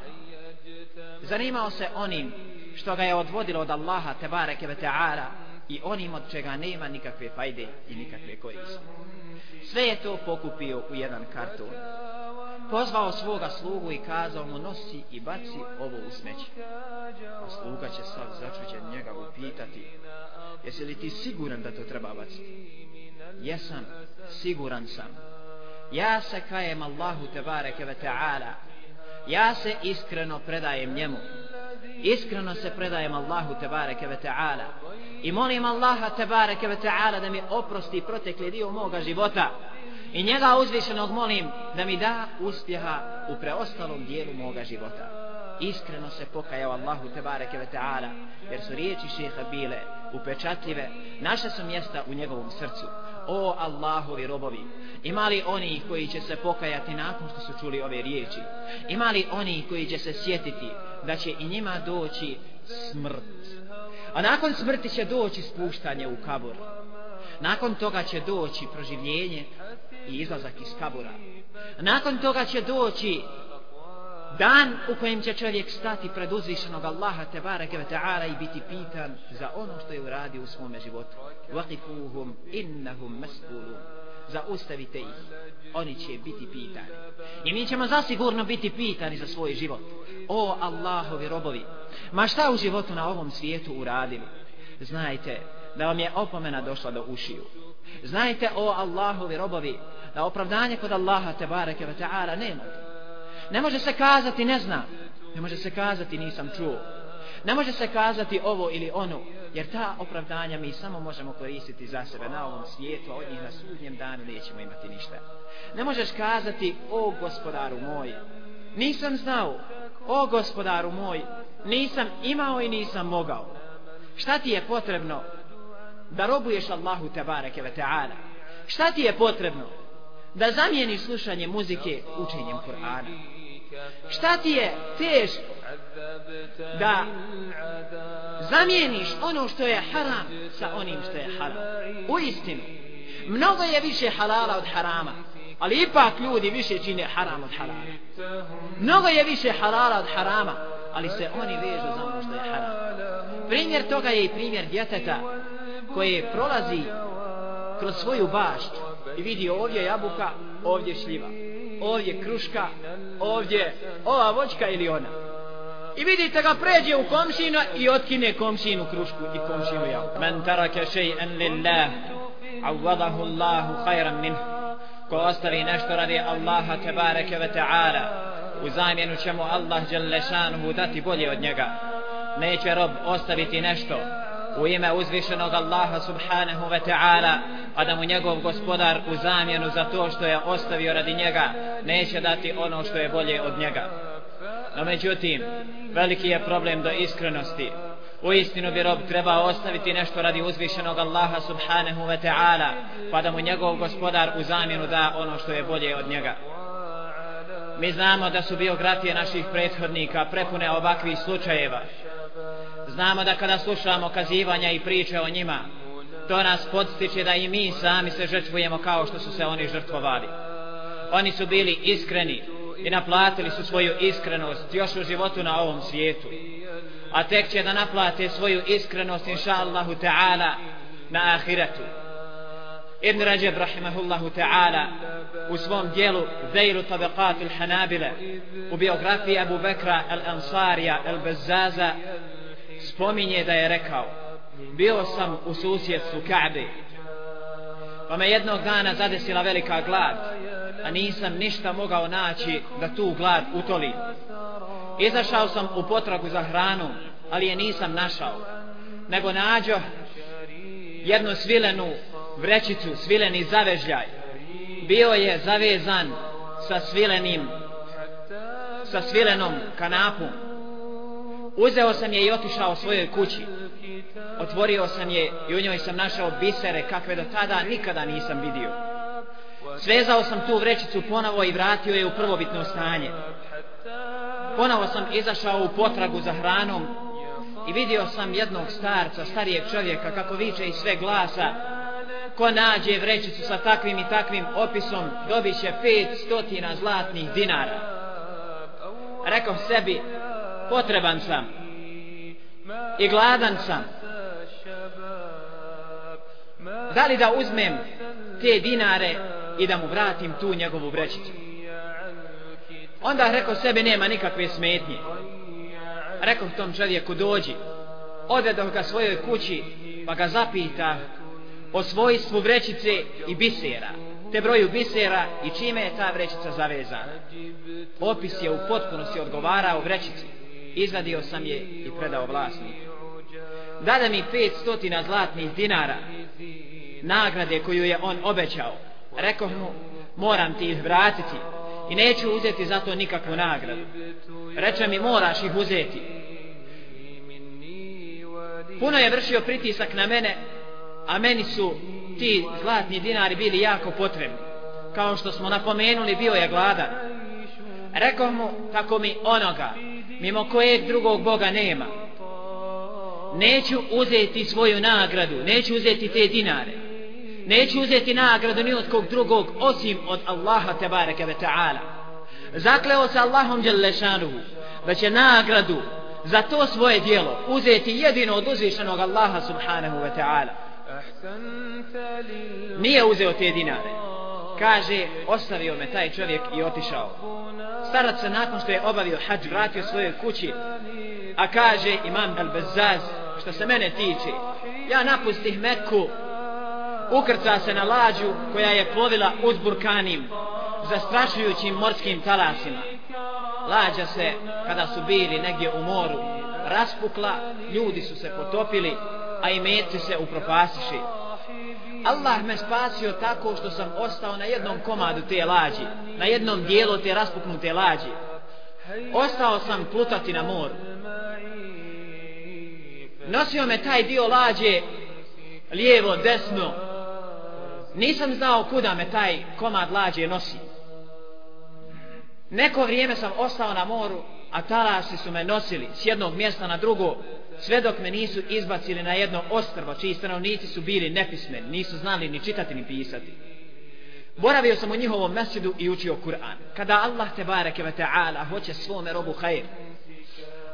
Zanimao se onim što ga je odvodilo od Allaha tebareke ve ta'ala i onim od čega nema nikakve fajde i nikakve koriste. Sve je to pokupio u jedan karton. Pozvao svoga slugu i kazao mu nosi i baci ovo u smeće. A sluga će sad začuđen njega upitati jesi li ti siguran da to treba baciti? Jesam, siguran sam. Ja se kajem Allahu tebareke ve ta'ala. Ja se iskreno predajem njemu. Iskreno se predajem Allahu tebareke ve ta'ala. I molim Allaha tebareke ve ta'ala da mi oprosti protekli dio moga života. I njega uzvišenog molim da mi da uspjeha u preostalom dijelu moga života. Iskreno se pokajao Allahu tebareke ve ta'ala jer su riječi šeha bile upečatljive, naše su mjesta u njegovom srcu. O Allahovi robovi imali oni koji će se pokajati nakon što su čuli ove riječi? Imali oni koji će se sjetiti da će i njima doći smrt? A nakon smrti će doći spuštanje u kabur nakon toga će doći proživljenje i izlazak iz kabura nakon toga će doći dan u kojem će čovjek stati pred uzvišenog Allaha te bareke ve taala i biti pitan za ono što je uradio u svom životu. Waqifuhum innahum mas'ulun. Zaustavite ih. Oni će biti pitani. I mi ćemo zasigurno biti pitani za svoj život. O Allahovi robovi ma šta u životu na ovom svijetu uradili? Znajte da vam je opomena došla do ušiju. Znajte o Allahovi robovi da opravdanje kod Allaha te bareke ve taala nemate Ne može se kazati ne znam. Ne može se kazati nisam čuo. Ne može se kazati ovo ili ono. Jer ta opravdanja mi samo možemo koristiti za sebe na ovom svijetu, a od njih na sudnjem danu nećemo imati ništa. Ne možeš kazati, o gospodaru moj, nisam znao, o gospodaru moj, nisam imao i nisam mogao. Šta ti je potrebno da robuješ Allahu te bareke ve ta'ala? Šta ti je potrebno da zamijeniš slušanje muzike učenjem Kur'ana? Šta ti je teško? Da zamijeniš ono što je haram sa onim što je haram. U istinu mnogo je više halala od harama ali ipak ljudi više čine haram od harama. Mnogo je više halala od harama ali se oni vežu za ono što je haram. Primjer toga je i primjer djeteta koje prolazi kroz svoju baštu i vidi ovdje jabuka, ovdje šljiva, ovdje kruška, ovdje ova voćka ili ona. I vidite ga pređe u komšina i otkine komšinu krušku i komšinu jabuku. Men tarake še'en lillah, avvadahu Allahu khayran minhu. Ko ostavi nešto radi Allaha tebareke ve ta'ala, u zamjenu će mu Allah Đelešanuhu dati bolje od njega. Neće rob ostaviti nešto u ime uzvišenog Allaha subhanahu wa ta'ala, a da mu njegov gospodar u zamjenu za to što je ostavio radi njega, neće dati ono što je bolje od njega. No međutim, veliki je problem do iskrenosti. U istinu bi rob trebao ostaviti nešto radi uzvišenog Allaha subhanahu wa ta'ala, pa da mu njegov gospodar u zamjenu da ono što je bolje od njega. Mi znamo da su biografije naših prethodnika prepune ovakvih slučajeva. Znamo da kada slušamo kazivanja i priče o njima, to nas podstiče da i mi sami se žrtvujemo kao što su se oni žrtvovali. Oni su bili iskreni i naplatili su svoju iskrenost još u životu na ovom svijetu. A tek će da naplate svoju iskrenost inša Allahu ta'ala na ahiretu. Ibn Rajab rahimahullahu ta'ala u svom dijelu Zeylu tabaqat Hanabile u biografiji Abu Bekra al-Ansarija al-Bazzaza spominje da je rekao bio sam u susjedstvu Ka'be pa me jednog dana zadesila velika glad a nisam ništa mogao naći da tu glad utoli. Izašao sam u potragu za hranu ali je nisam našao nego nađo jednu svilenu vrećicu, svileni zavežljaj. Bio je zavezan sa svilenim sa svilenom kanapom uzeo sam je i otišao svojoj kući. Otvorio sam je i u njoj sam našao bisere kakve do tada nikada nisam vidio. Svezao sam tu vrećicu ponovo i vratio je u prvobitno stanje. Ponovo sam izašao u potragu za hranom i vidio sam jednog starca, starijeg čovjeka kako viče iz sve glasa ko nađe vrećicu sa takvim i takvim opisom dobit će pet stotina zlatnih dinara. Rekao sebi potreban sam. I gladan sam. Da li da uzmem te dinare i da mu vratim tu njegovu vrećicu? Onda rekao sebi nema nikakve smetnje. Rekao tom čovjeku dođi odvedo ga svojoj kući pa ga zapita o svojstvu vrećice i bisera te broju bisera i čime je ta vrećica zavezana. Opis je u potpunosti odgovarao vrećici izvadio sam je i predao vlasniku. Dada mi 500 zlatnih dinara nagrade koju je on obećao. Rekao mu moram ti ih vratiti i neću uzeti za to nikakvu nagradu. Reče mi moraš ih uzeti. Puno je vršio pritisak na mene a meni su ti zlatni dinari bili jako potrebni. Kao što smo napomenuli bio je gladan. Rekao mu tako mi onoga mimo kojeg drugog Boga nema. Neću uzeti svoju nagradu neću uzeti te dinare. Neću uzeti nagradu ni od kog drugog osim od Allaha tebareke ve ta'ala. Zakleo se Allahom djelešanuhu da će nagradu za to svoje dijelo uzeti jedino od uzvišenog Allaha subhanahu wa ta'ala. Nije uzeo te dinare kaže ostavio me taj čovjek i otišao. Starac se nakon što je obavio hađ vratio svojoj kući a kaže imam al-Bazzaz što se mene tiče ja napustih Meku, ukrca se na lađu koja je plovila uzburkanim zastrašujućim morskim talasima. Lađa se kada su bili negdje u moru raspukla ljudi su se potopili a i meci se upropasiši Allah me spasio tako što sam ostao na jednom komadu te lađi na jednom dijelu te raspuknute lađi. Ostao sam plutati na moru. Nosio me taj dio lađe lijevo, desno. Nisam znao kuda me taj komad lađe nosi. Neko vrijeme sam ostao na moru a talasi su me nosili s jednog mjesta na drugo sve dok me nisu izbacili na jedno ostrvo čiji stanovnici su bili nepismeni nisu znali ni čitati ni pisati. Boravio sam u njihovom mesidu i učio Kur'an. Kada Allah te bareke ve ta'ala hoće svome robu hajr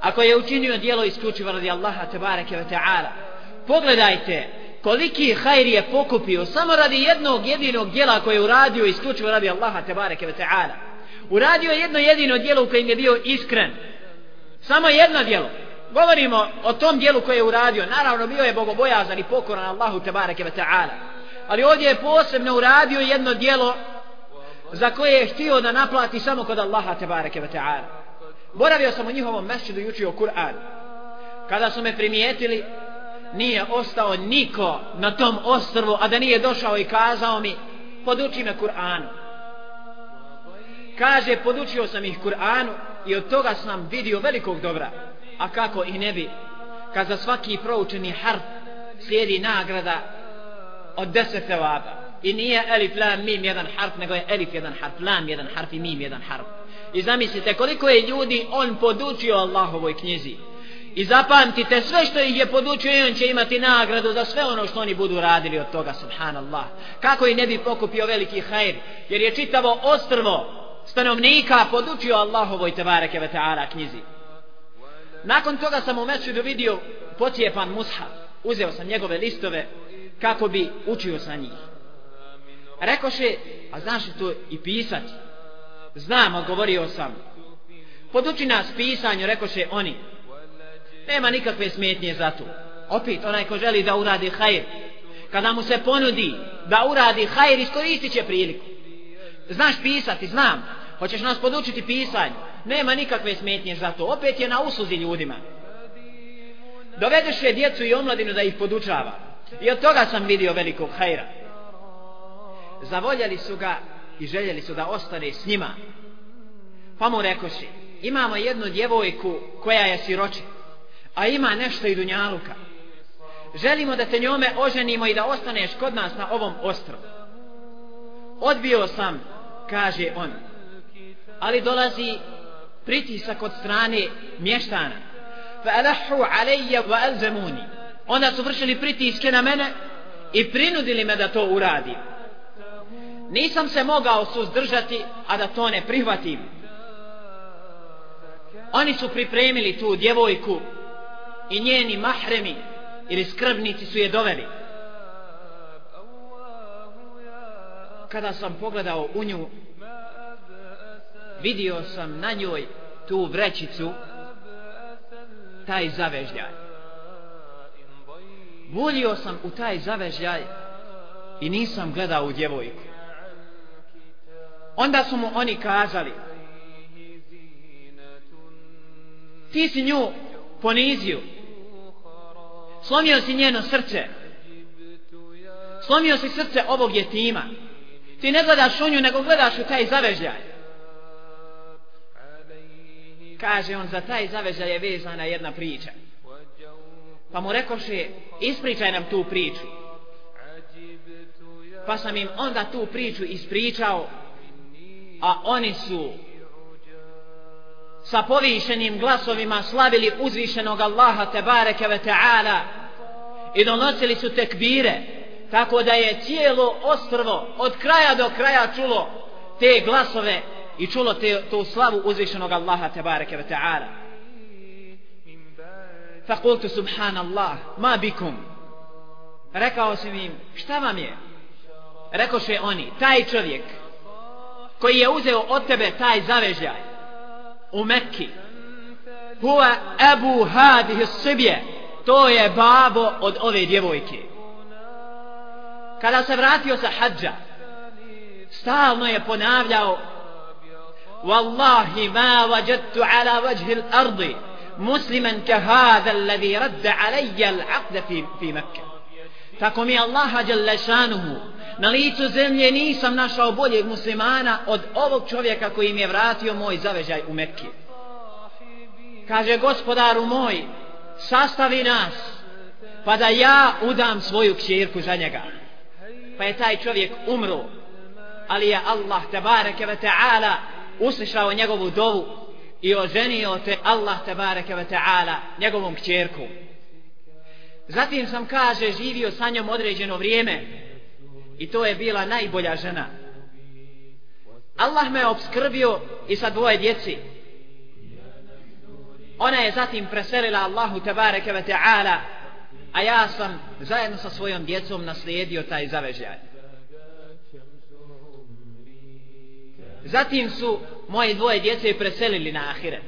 ako je učinio dijelo isključivo radi Allaha te bareke ve ta'ala pogledajte koliki hajr je pokupio samo radi jednog jedinog dijela koje je uradio isključivo radi Allaha tebareke ve ta'ala. Uradio jedno jedino dijelo u kojem je bio iskren. Samo jedno dijelo govorimo o tom dijelu koje je uradio. Naravno bio je bogobojazan i pokoran Allahu tebareke ve ta'ala. Ali ovdje je posebno uradio jedno dijelo za koje je htio da naplati samo kod Allaha tebareke ve ta'ala. Boravio sam u njihovom mesčidu i učio Kur'an. Kada su me primijetili nije ostao niko na tom ostrvu a da nije došao i kazao mi poduči me Kur'anu. Kaže podučio sam ih Kur'anu i od toga sam vidio velikog dobra a kako i ne bi? Kad za svaki proučeni harf slijedi nagrada od deset sevaba. I nije elif lam mim jedan harf nego je elif jedan harf lam jedan harf i mim jedan harf. I zamislite koliko je ljudi on podučio Allahovoj knjizi. I zapamtite sve što ih je podučio i on će imati nagradu za sve ono što oni budu radili od toga subhanallah. Kako i ne bi pokupio veliki hajr jer je čitavo ostrvo stanovnika podučio Allahovoj tebareke ve ta'ala knjizi nakon toga sam u mesudu vidio pocijepan mushaf. Uzeo sam njegove listove kako bi učio sa njih. Rekoše a znaš li to i pisati znam odgovorio sam. Poduči nas pisanju rekoše oni. Nema nikakve smetnje za to. Opet onaj ko želi da uradi hajr. Kada mu se ponudi da uradi hajr iskoristit će priliku. Znaš pisati, znam. Hoćeš nas podučiti pisanju? Nema nikakve smetnje za to. Opet je na usluzi ljudima. Dovedeš je djecu i omladinu da ih podučava. I od toga sam vidio velikog hajra. Zavoljali su ga i željeli su da ostane s njima. Pa mu rekoši imamo jednu djevojku koja je siroča a ima nešto i dunjaluka. Želimo da te njome oženimo i da ostaneš kod nas na ovom ostrovu. Odbio sam kaže on ali dolazi pritisak od strane mještana. Fa alahu alejja onda su vršili pritiske na mene i prinudili me da to uradim. Nisam se mogao suzdržati a da to ne prihvatim. Oni su pripremili tu djevojku i njeni mahremi ili skrbnici su je doveli. Kada sam pogledao u nju vidio sam na njoj tu vrećicu taj zavežljaj. Volio sam u taj zavežljaj i nisam gledao u djevojku. Onda su mu oni kazali ti si nju ponizio. Slomio si njeno srce. Slomio si srce ovog jetima. Ti ne gledaš u nju nego gledaš u taj zavežljaj kaže on za taj zavežaj je vezana jedna priča. Pa mu rekoše ispričaj nam tu priču. Pa sam im onda tu priču ispričao a oni su sa povišenim glasovima slavili uzvišenog Allaha tebareke ve ta'ala i donosili su tekbire tako da je cijelo ostrvo od kraja do kraja čulo te glasove i čulo te, to slavu uzvišenog Allaha tebareke ve ta'ala. Fa kultu subhanallah ma bikum? Rekao sam im šta vam je? Rekoše oni taj čovjek koji je uzeo od tebe taj zavežaj u Mekki huwa abu hadihi sibje to je babo od ove djevojke. Kada se vratio sa hađa stalno je ponavljao والله ما وجدت على وجه الأرض مسلما كهذا الذي رد علي العقد في, في مكة tako mi Allaha jalla šanuhu na licu zemlje nisam našao boljeg muslimana od ovog čovjeka koji mi je vratio moj zavežaj u Mekke kaže gospodaru moj sastavi nas pa da ja udam svoju kćerku za njega pa je taj čovjek umro ali je Allah tabareke ve ta'ala uslišao njegovu dovu i oženio te Allah tabareke ve ta'ala njegovom kćerkom Zatim sam kaže živio sa njom određeno vrijeme i to je bila najbolja žena. Allah me obskrbio i sa dvoje djeci. Ona je zatim preselila Allahu tebareke ve ta'ala a ja sam zajedno sa svojom djecom naslijedio taj zavežaj. Zatim su moje dvoje djece preselili na ahiret.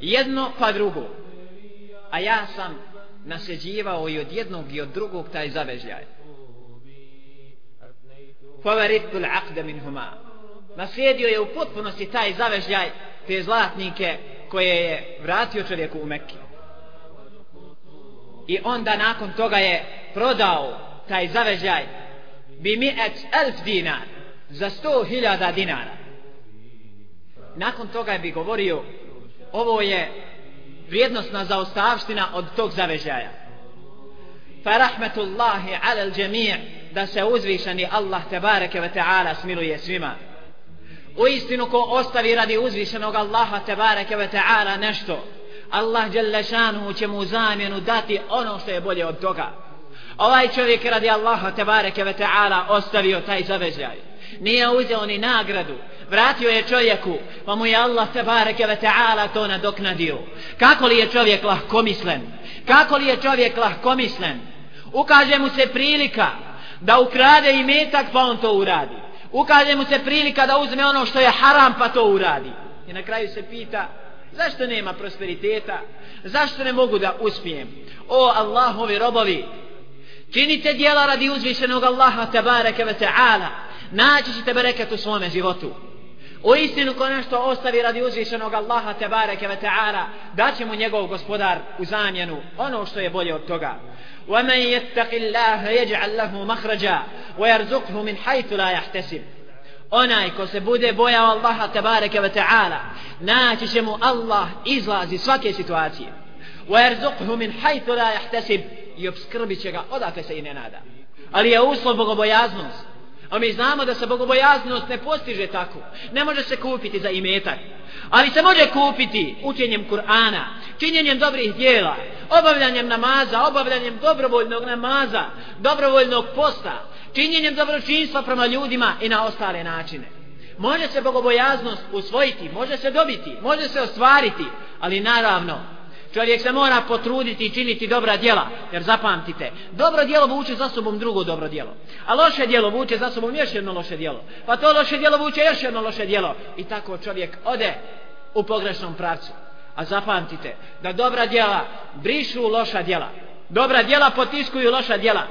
Jedno pa drugo. A ja sam nasljeđivao i od jednog i od drugog taj zavežljaj. Favaritul aqda min huma. Naslijedio je u potpunosti taj zavežljaj te zlatnike koje je vratio čovjeku u Mekke. I onda nakon toga je prodao taj zavežljaj bi mi et elf dinar za sto hiljada dinara. Nakon toga je bi govorio ovo je vrijednostna zaostavština od tog zavežaja. Fa rahmetullahi ala al da se uzvišeni Allah tebareke ve ta'ala smiluje svima. U istinu ko ostavi radi uzvišenog Allaha tebareke ve ta'ala nešto, Allah Đelešanu će mu zamjenu dati ono što je bolje od toga. Ovaj čovjek radi Allaha tebareke ve ta'ala ostavio taj zavežaj. Nije uzeo ni nagradu, vratio je čovjeku, pa mu je Allah tebareke ve ta'ala to nadoknadio. Kako li je čovjek lahkomislen? Kako li je čovjek lahkomislen? Ukaže mu se prilika da ukrade i metak, pa on to uradi. Ukaže mu se prilika da uzme ono što je haram, pa to uradi. I na kraju se pita, zašto nema prosperiteta? Zašto ne mogu da uspijem? O Allahovi robovi, činite dijela radi uzvišenog Allaha tabareke ve ta'ala, naći ćete bereket u svome životu. U istinu ko nešto ostavi radi uzvišenog Allaha tebareke ve ta'ala, da će mu njegov gospodar u zamjenu ono što je bolje od toga. وَمَنْ يَتَّقِ اللَّهَ يَجْعَلْ لَهُ مَخْرَجًا وَيَرْزُقْهُ مِنْ حَيْثُ لَا يَحْتَسِبُ Onaj ko se bude bojao Allaha tebareke ve ta'ala, naći će mu Allah izlazi svake situacije. وَيَرْزُقْهُ مِنْ حَيْثُ لَا يَحْتَسِبُ I obskrbit će ga odakle se i ne nada. Ali je uslov bogobojaznost. A mi znamo da se bogobojaznost ne postiže tako. Ne može se kupiti za imetak. Ali se može kupiti učenjem Kur'ana, činjenjem dobrih dijela, obavljanjem namaza, obavljanjem dobrovoljnog namaza, dobrovoljnog posta, činjenjem dobročinstva prema ljudima i na ostale načine. Može se bogobojaznost usvojiti, može se dobiti, može se ostvariti, ali naravno Čovjek se mora potruditi i činiti dobra djela, jer zapamtite, dobro djelo vuče za sobom drugo dobro djelo, a loše djelo vuče za sobom još jedno loše djelo, pa to loše djelo vuče još jedno loše djelo i tako čovjek ode u pogrešnom pravcu. A zapamtite, da dobra djela brišu loša djela, dobra djela potiskuju loša djela,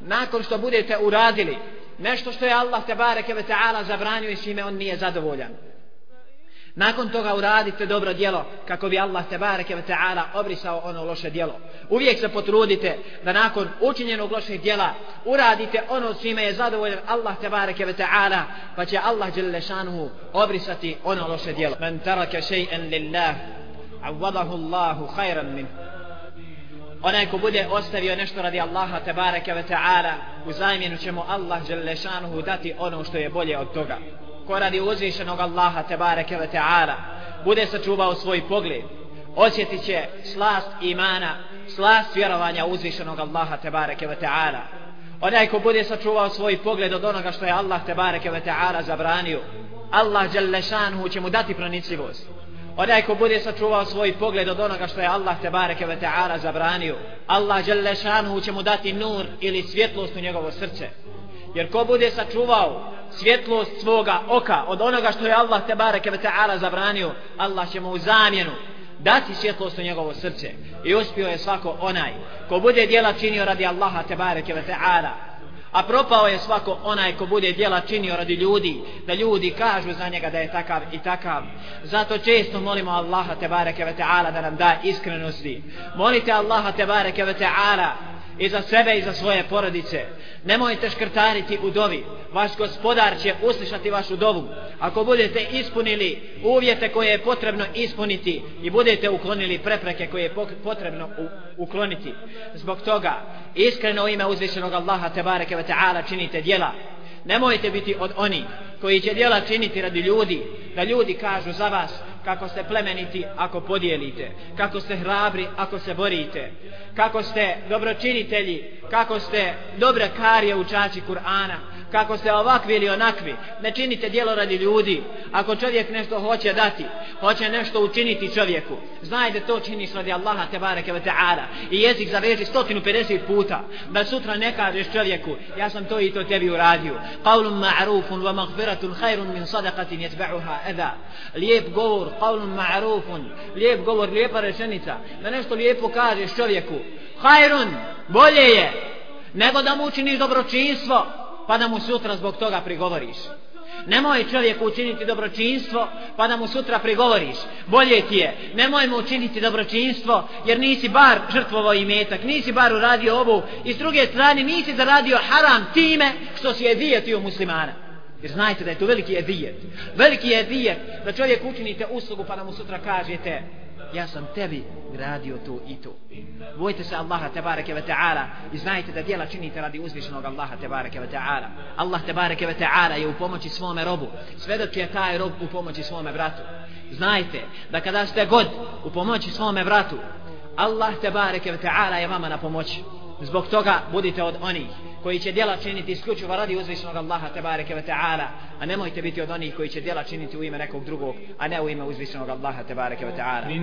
nakon što budete uradili nešto što je Allah te bareke ve ta'ala zabranio i svime on nije zadovoljan. Nakon toga uradite dobro djelo kako bi Allah te bareke ve taala obrisao ono loše djelo. Uvijek se potrudite da nakon učinjenog lošeg djela uradite ono čime je zadovoljan Allah te bareke ve taala, pa će Allah dželle šanuhu obrisati ono loše djelo. Men taraka shay'an lillah awadahu Allah khayran min. Onaj ko bude ostavio nešto radi Allaha te bareke ve taala, u zamjenu će mu Allah dželle šanuhu dati ono što je bolje od toga ko radi uzvišenog Allaha tebareke ve ta'ala bude sačuvao svoj pogled osjetit će slast imana slast vjerovanja uzvišenog Allaha tebareke ve ta'ala. Onaj ko bude sačuvao svoj pogled od onoga što je Allah tebareke ve ta'ala zabranio Allah Đelešanhu će mu dati pronicljivost. Onaj ko bude sačuvao svoj pogled od onoga što je Allah tebareke ve ta'ala zabranio Allah Đelešanhu će mu dati nur ili svjetlost u njegovo srce jer ko bude sačuvao svjetlost svoga oka od onoga što je Allah te bareke ve taala zabranio Allah će mu u zamjenu dati svjetlost u njegovo srce. I uspio je svako onaj ko bude djela činio radi Allaha te bareke ve taala. A propao je svako onaj ko bude djela činio radi ljudi da ljudi kažu za njega da je takav i takav. Zato često molimo Allaha te bareke ve taala da nam da iskrenosti. Molite Allaha te bareke ve taala i za sebe i za svoje porodice. Nemojte škrtariti u dovi. Vaš gospodar će uslišati vašu dovu. Ako budete ispunili uvjete koje je potrebno ispuniti i budete uklonili prepreke koje je potrebno ukloniti. Zbog toga, iskreno u ime uzvišenog Allaha Tebareke ve Ta'ala činite djela. Nemojte biti od oni koji će djela činiti radi ljudi, da ljudi kažu za vas kako ste plemeniti ako podijelite, kako ste hrabri ako se borite, kako ste dobročinitelji, kako ste dobre karije učači Kur'ana, kako ste ovakvi ili onakvi ne činite djelo radi ljudi. Ako čovjek nešto hoće dati hoće nešto učiniti čovjeku znaj da to činiš radi Allaha te bareke ve ta'ala. I jezik zaveži 150 puta. Da sutra ne kažeš čovjeku ja sam to i to tebi uradio. Qawlun ma'rufun wa maghfiratun khairun min sadaqatin yatba'uha adha. Lijep govor qawlun ma'rufun. Lijep govor lijepa rečenica. Da nešto lijepo kažeš čovjeku khairun bolje je nego da mu učiniš dobročinstvo pa da mu sutra zbog toga prigovoriš. Nemoj čovjeku učiniti dobročinstvo pa da mu sutra prigovoriš. Bolje ti je nemoj mu učiniti dobročinstvo jer nisi bar žrtvovo imetak nisi bar uradio ovu i s druge strane nisi zaradio haram time što si je muslimana. Jer znajte da je to veliki edijet veliki edijet da čovjek učinite uslugu pa da mu sutra kažete ja sam tebi gradio to i to. Bojte se Allaha tebareke ve ta'ala i znajte da djela činite radi uzvišenog Allaha tebareke ve ta'ala. Allah tebareke ve ta'ala je u pomoći svome robu. Sve dok je taj rob u pomoći svome bratu. Znajte da kada ste god u pomoći svome bratu Allah tebareke ve ta'ala je vama na pomoći zbog toga budite od onih koji će djela činiti isključivo radi uzvišenog Allaha tebareke ve ta'ala a nemojte biti od onih koji će djela činiti u ime nekog drugog a ne u ime uzvišenog Allaha tebareke ve ta'ala.